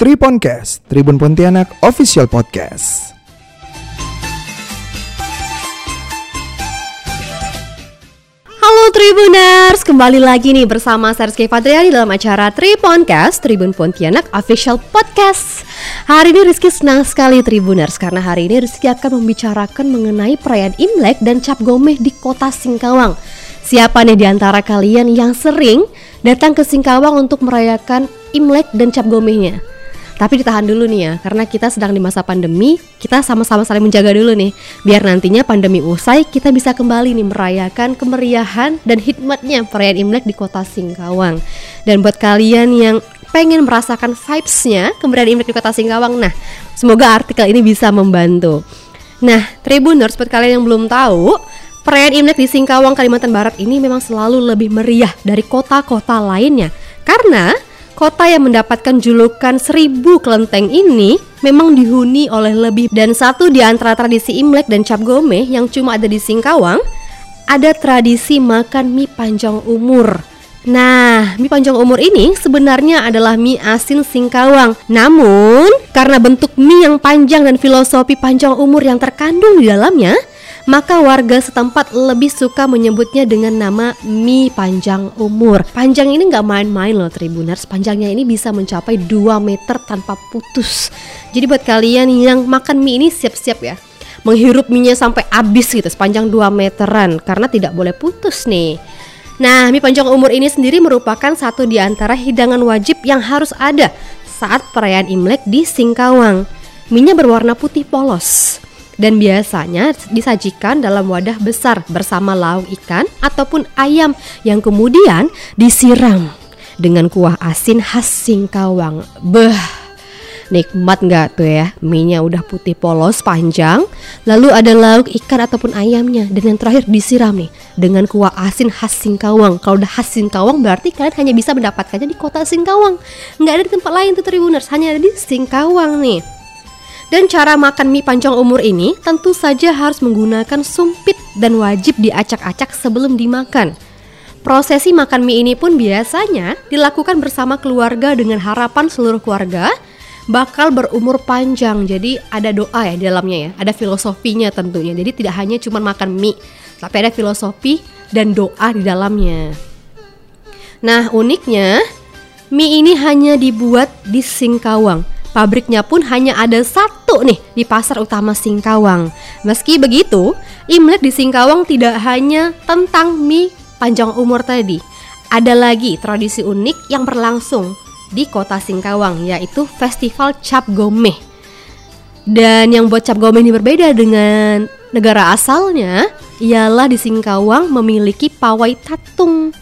Triponcast, Tribun Pontianak Official Podcast. Halo Tribuners, kembali lagi nih bersama Serski Fadriani dalam acara Triponcast Tribun Pontianak Official Podcast. Hari ini Rizky senang sekali Tribuners karena hari ini Rizky akan membicarakan mengenai perayaan Imlek dan Cap Gomeh di kota Singkawang. Siapa nih di antara kalian yang sering datang ke Singkawang untuk merayakan Imlek dan Cap Gomehnya? Tapi ditahan dulu nih ya, karena kita sedang di masa pandemi, kita sama-sama saling menjaga dulu nih. Biar nantinya pandemi usai, kita bisa kembali nih merayakan kemeriahan dan hikmatnya perayaan Imlek di kota Singkawang. Dan buat kalian yang pengen merasakan vibes-nya Imlek di kota Singkawang, nah semoga artikel ini bisa membantu. Nah, Tribuners, buat kalian yang belum tahu, perayaan Imlek di Singkawang, Kalimantan Barat ini memang selalu lebih meriah dari kota-kota lainnya. Karena Kota yang mendapatkan julukan seribu kelenteng ini memang dihuni oleh lebih dan satu di antara tradisi Imlek dan Cap Gomeh yang cuma ada di Singkawang ada tradisi makan mie panjang umur. Nah, mie panjang umur ini sebenarnya adalah mie asin Singkawang. Namun, karena bentuk mie yang panjang dan filosofi panjang umur yang terkandung di dalamnya, maka warga setempat lebih suka menyebutnya dengan nama mie panjang umur. Panjang ini nggak main-main loh Tribuners, panjangnya ini bisa mencapai 2 meter tanpa putus. Jadi buat kalian yang makan mie ini siap-siap ya menghirup minyak sampai habis gitu sepanjang 2 meteran karena tidak boleh putus nih. Nah, mie panjang umur ini sendiri merupakan satu di antara hidangan wajib yang harus ada saat perayaan Imlek di Singkawang. Minyak berwarna putih polos dan biasanya disajikan dalam wadah besar bersama lauk ikan ataupun ayam yang kemudian disiram dengan kuah asin khas Singkawang. Beh, Nikmat nggak tuh ya? Minyak udah putih polos panjang. Lalu ada lauk ikan ataupun ayamnya. Dan yang terakhir disiram nih Dengan kuah asin khas Singkawang. Kalau udah khas Singkawang berarti kalian hanya bisa mendapatkannya di kota Singkawang. Nggak ada di tempat lain tuh Tribuners. Hanya ada di Singkawang nih dan cara makan mie panjang umur ini tentu saja harus menggunakan sumpit dan wajib diacak-acak sebelum dimakan. Prosesi makan mie ini pun biasanya dilakukan bersama keluarga dengan harapan seluruh keluarga bakal berumur panjang. Jadi ada doa ya di dalamnya ya, ada filosofinya tentunya. Jadi tidak hanya cuma makan mie, tapi ada filosofi dan doa di dalamnya. Nah, uniknya mie ini hanya dibuat di Singkawang. Pabriknya pun hanya ada satu nih di pasar utama Singkawang. Meski begitu, Imlek di Singkawang tidak hanya tentang mie panjang umur tadi. Ada lagi tradisi unik yang berlangsung di kota Singkawang yaitu Festival Cap Gomeh. Dan yang buat Cap Gomeh ini berbeda dengan negara asalnya ialah di Singkawang memiliki pawai tatung.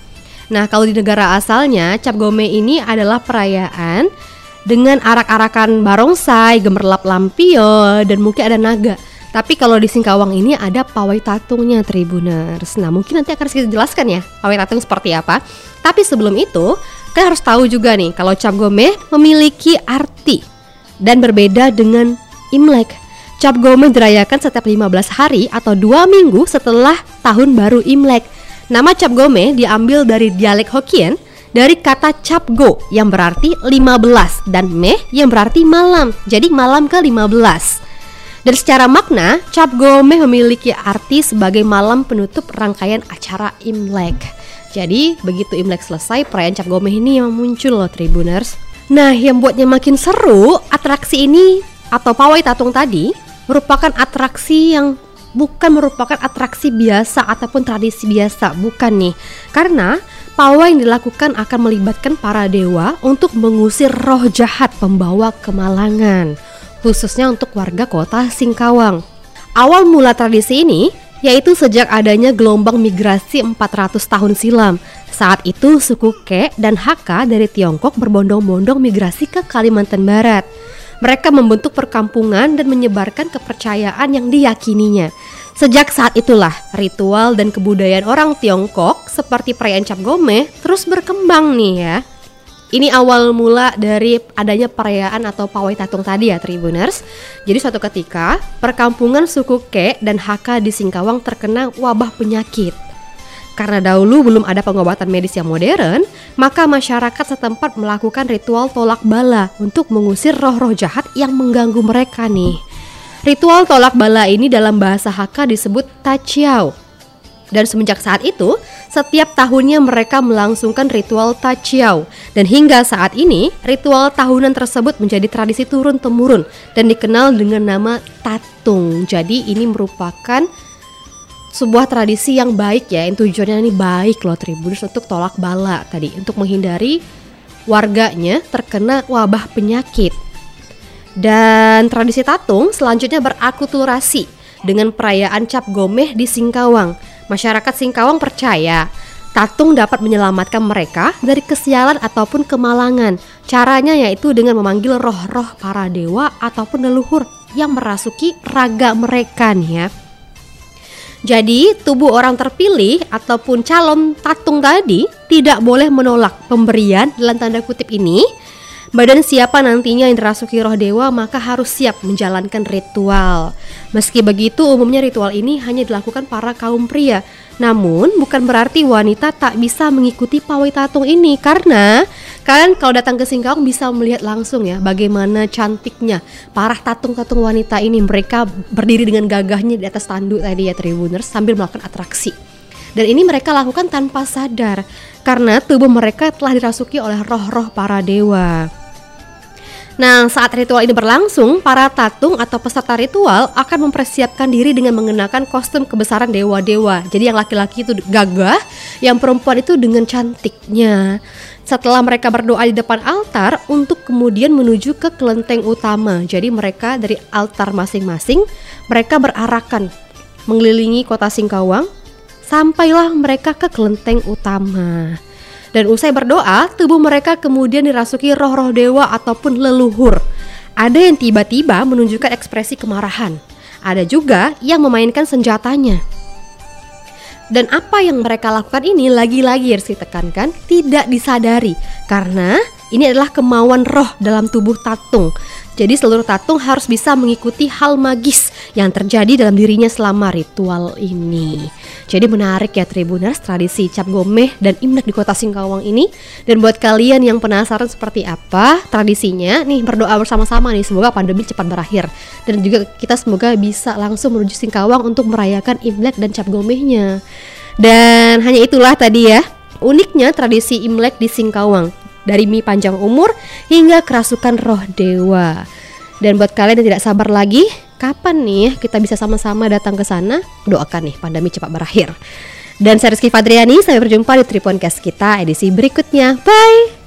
Nah, kalau di negara asalnya Cap Gomeh ini adalah perayaan dengan arak-arakan barongsai, gemerlap lampion, dan mungkin ada naga. Tapi kalau di Singkawang ini ada pawai tatungnya Tribuners. Nah mungkin nanti akan sedikit jelaskan ya pawai tatung seperti apa. Tapi sebelum itu, kalian harus tahu juga nih kalau Cap Gomeh memiliki arti dan berbeda dengan Imlek. Cap Gomeh dirayakan setiap 15 hari atau dua minggu setelah tahun baru Imlek. Nama Cap Gomeh diambil dari dialek Hokkien dari kata capgo yang berarti 15 dan meh yang berarti malam. Jadi malam ke-15. Dan secara makna, Cap Gomeh memiliki arti sebagai malam penutup rangkaian acara Imlek. Jadi, begitu Imlek selesai, perayaan Cap Gomeh ini yang muncul loh Tribuners. Nah, yang buatnya makin seru, atraksi ini atau pawai tatung tadi merupakan atraksi yang bukan merupakan atraksi biasa ataupun tradisi biasa, bukan nih. Karena Pawai yang dilakukan akan melibatkan para dewa untuk mengusir roh jahat pembawa kemalangan, khususnya untuk warga kota Singkawang. Awal mula tradisi ini yaitu sejak adanya gelombang migrasi 400 tahun silam. Saat itu suku Ke dan Hakka dari Tiongkok berbondong-bondong migrasi ke Kalimantan Barat. Mereka membentuk perkampungan dan menyebarkan kepercayaan yang diyakininya. Sejak saat itulah, ritual dan kebudayaan orang Tiongkok seperti perayaan Cap Gomeh terus berkembang nih ya. Ini awal mula dari adanya perayaan atau pawai tatung tadi ya Tribuners. Jadi suatu ketika, perkampungan suku Ke dan Hakka di Singkawang terkena wabah penyakit. Karena dahulu belum ada pengobatan medis yang modern, maka masyarakat setempat melakukan ritual tolak bala untuk mengusir roh-roh jahat yang mengganggu mereka nih. Ritual tolak bala ini dalam bahasa Hakka disebut tachiao. Dan semenjak saat itu, setiap tahunnya mereka melangsungkan ritual tachiao. Dan hingga saat ini, ritual tahunan tersebut menjadi tradisi turun-temurun dan dikenal dengan nama tatung. Jadi ini merupakan sebuah tradisi yang baik ya, yang tujuannya ini baik loh Tribuners untuk tolak bala tadi, untuk menghindari warganya terkena wabah penyakit. Dan tradisi tatung selanjutnya berakulturasi dengan perayaan Cap Gomeh di Singkawang. Masyarakat Singkawang percaya tatung dapat menyelamatkan mereka dari kesialan ataupun kemalangan. Caranya yaitu dengan memanggil roh-roh para dewa ataupun leluhur yang merasuki raga mereka nih ya. Jadi, tubuh orang terpilih ataupun calon tatung tadi tidak boleh menolak pemberian dalam tanda kutip ini. Badan siapa nantinya yang dirasuki roh dewa maka harus siap menjalankan ritual. Meski begitu, umumnya ritual ini hanya dilakukan para kaum pria. Namun, bukan berarti wanita tak bisa mengikuti pawai tatung ini karena kalian kalau datang ke Singkawang bisa melihat langsung ya bagaimana cantiknya para tatung-tatung wanita ini. Mereka berdiri dengan gagahnya di atas tanduk tadi ya Tribuners sambil melakukan atraksi. Dan ini mereka lakukan tanpa sadar karena tubuh mereka telah dirasuki oleh roh-roh para dewa. Nah, saat ritual ini berlangsung, para tatung atau peserta ritual akan mempersiapkan diri dengan mengenakan kostum kebesaran dewa-dewa. Jadi yang laki-laki itu gagah, yang perempuan itu dengan cantiknya. Setelah mereka berdoa di depan altar untuk kemudian menuju ke kelenteng utama. Jadi mereka dari altar masing-masing, mereka berarakan mengelilingi kota Singkawang sampailah mereka ke kelenteng utama. Dan usai berdoa, tubuh mereka kemudian dirasuki roh-roh dewa ataupun leluhur. Ada yang tiba-tiba menunjukkan ekspresi kemarahan. Ada juga yang memainkan senjatanya. Dan apa yang mereka lakukan ini lagi-lagi harus ditekankan tidak disadari karena ini adalah kemauan roh dalam tubuh tatung. Jadi seluruh tatung harus bisa mengikuti hal magis yang terjadi dalam dirinya selama ritual ini. Jadi menarik ya Tribuners tradisi Cap Gomeh dan Imlek di kota Singkawang ini. Dan buat kalian yang penasaran seperti apa tradisinya, nih berdoa bersama-sama nih semoga pandemi cepat berakhir. Dan juga kita semoga bisa langsung menuju Singkawang untuk merayakan Imlek dan Cap Gomehnya. Dan hanya itulah tadi ya uniknya tradisi Imlek di Singkawang dari mie panjang umur hingga kerasukan roh dewa. Dan buat kalian yang tidak sabar lagi, kapan nih kita bisa sama-sama datang ke sana? Doakan nih pandemi cepat berakhir. Dan saya Rizky Fadriani, sampai berjumpa di Triponcast kita edisi berikutnya. Bye!